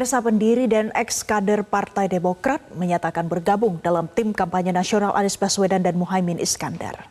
Pemirsa pendiri dan ex-kader Partai Demokrat menyatakan bergabung dalam tim kampanye nasional Anies Baswedan dan Muhaimin Iskandar.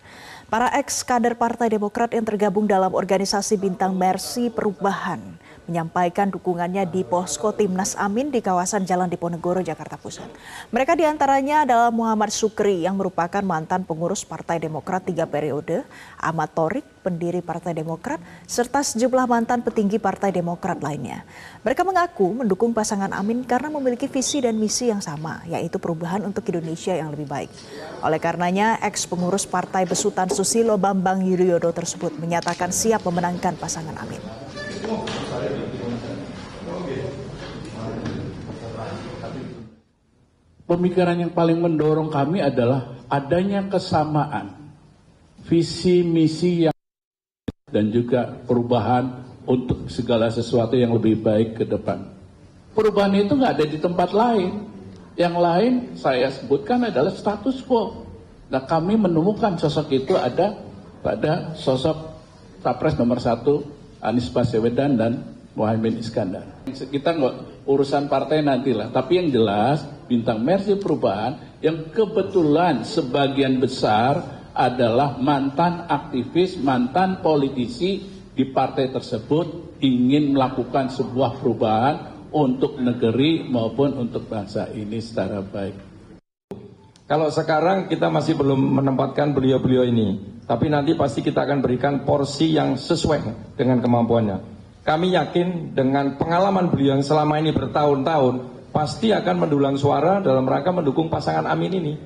Para ex-kader Partai Demokrat yang tergabung dalam organisasi Bintang Mersi Perubahan menyampaikan dukungannya di posko Timnas Amin di kawasan Jalan Diponegoro, Jakarta Pusat. Mereka di antaranya adalah Muhammad Sukri yang merupakan mantan pengurus Partai Demokrat tiga periode, Ahmad Torik, pendiri Partai Demokrat, serta sejumlah mantan petinggi Partai Demokrat lainnya. Mereka mengaku mendukung pasangan Amin karena memiliki visi dan misi yang sama, yaitu perubahan untuk Indonesia yang lebih baik. Oleh karenanya, ex pengurus Partai Besutan Susilo Bambang Yudhoyono tersebut menyatakan siap memenangkan pasangan Amin. Pemikiran yang paling mendorong kami adalah adanya kesamaan visi misi yang dan juga perubahan untuk segala sesuatu yang lebih baik ke depan. Perubahan itu nggak ada di tempat lain. Yang lain saya sebutkan adalah status quo. Nah kami menemukan sosok itu ada pada sosok capres nomor satu Anies Baswedan dan Muhammad Iskandar. Kita nggak urusan partai nantilah, tapi yang jelas bintang Mercy Perubahan yang kebetulan sebagian besar adalah mantan aktivis, mantan politisi di partai tersebut ingin melakukan sebuah perubahan untuk negeri maupun untuk bangsa ini secara baik. Kalau sekarang kita masih belum menempatkan beliau-beliau ini, tapi nanti pasti kita akan berikan porsi yang sesuai dengan kemampuannya. Kami yakin dengan pengalaman beliau yang selama ini bertahun-tahun pasti akan mendulang suara dalam rangka mendukung pasangan Amin ini.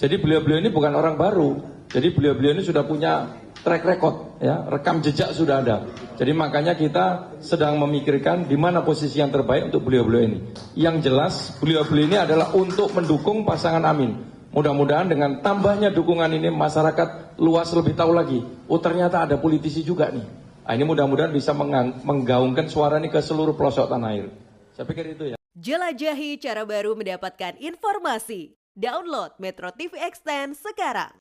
Jadi beliau-beliau ini bukan orang baru. Jadi beliau-beliau ini sudah punya track record, ya, rekam jejak sudah ada. Jadi makanya kita sedang memikirkan di mana posisi yang terbaik untuk beliau-beliau ini. Yang jelas beliau-beliau ini adalah untuk mendukung pasangan Amin. Mudah-mudahan dengan tambahnya dukungan ini masyarakat luas lebih tahu lagi. Oh ternyata ada politisi juga nih. Nah, ini mudah-mudahan bisa menggaungkan suara ini ke seluruh pelosok tanah air. Saya pikir itu ya. Jelajahi cara baru mendapatkan informasi. Download Metro TV Extend sekarang.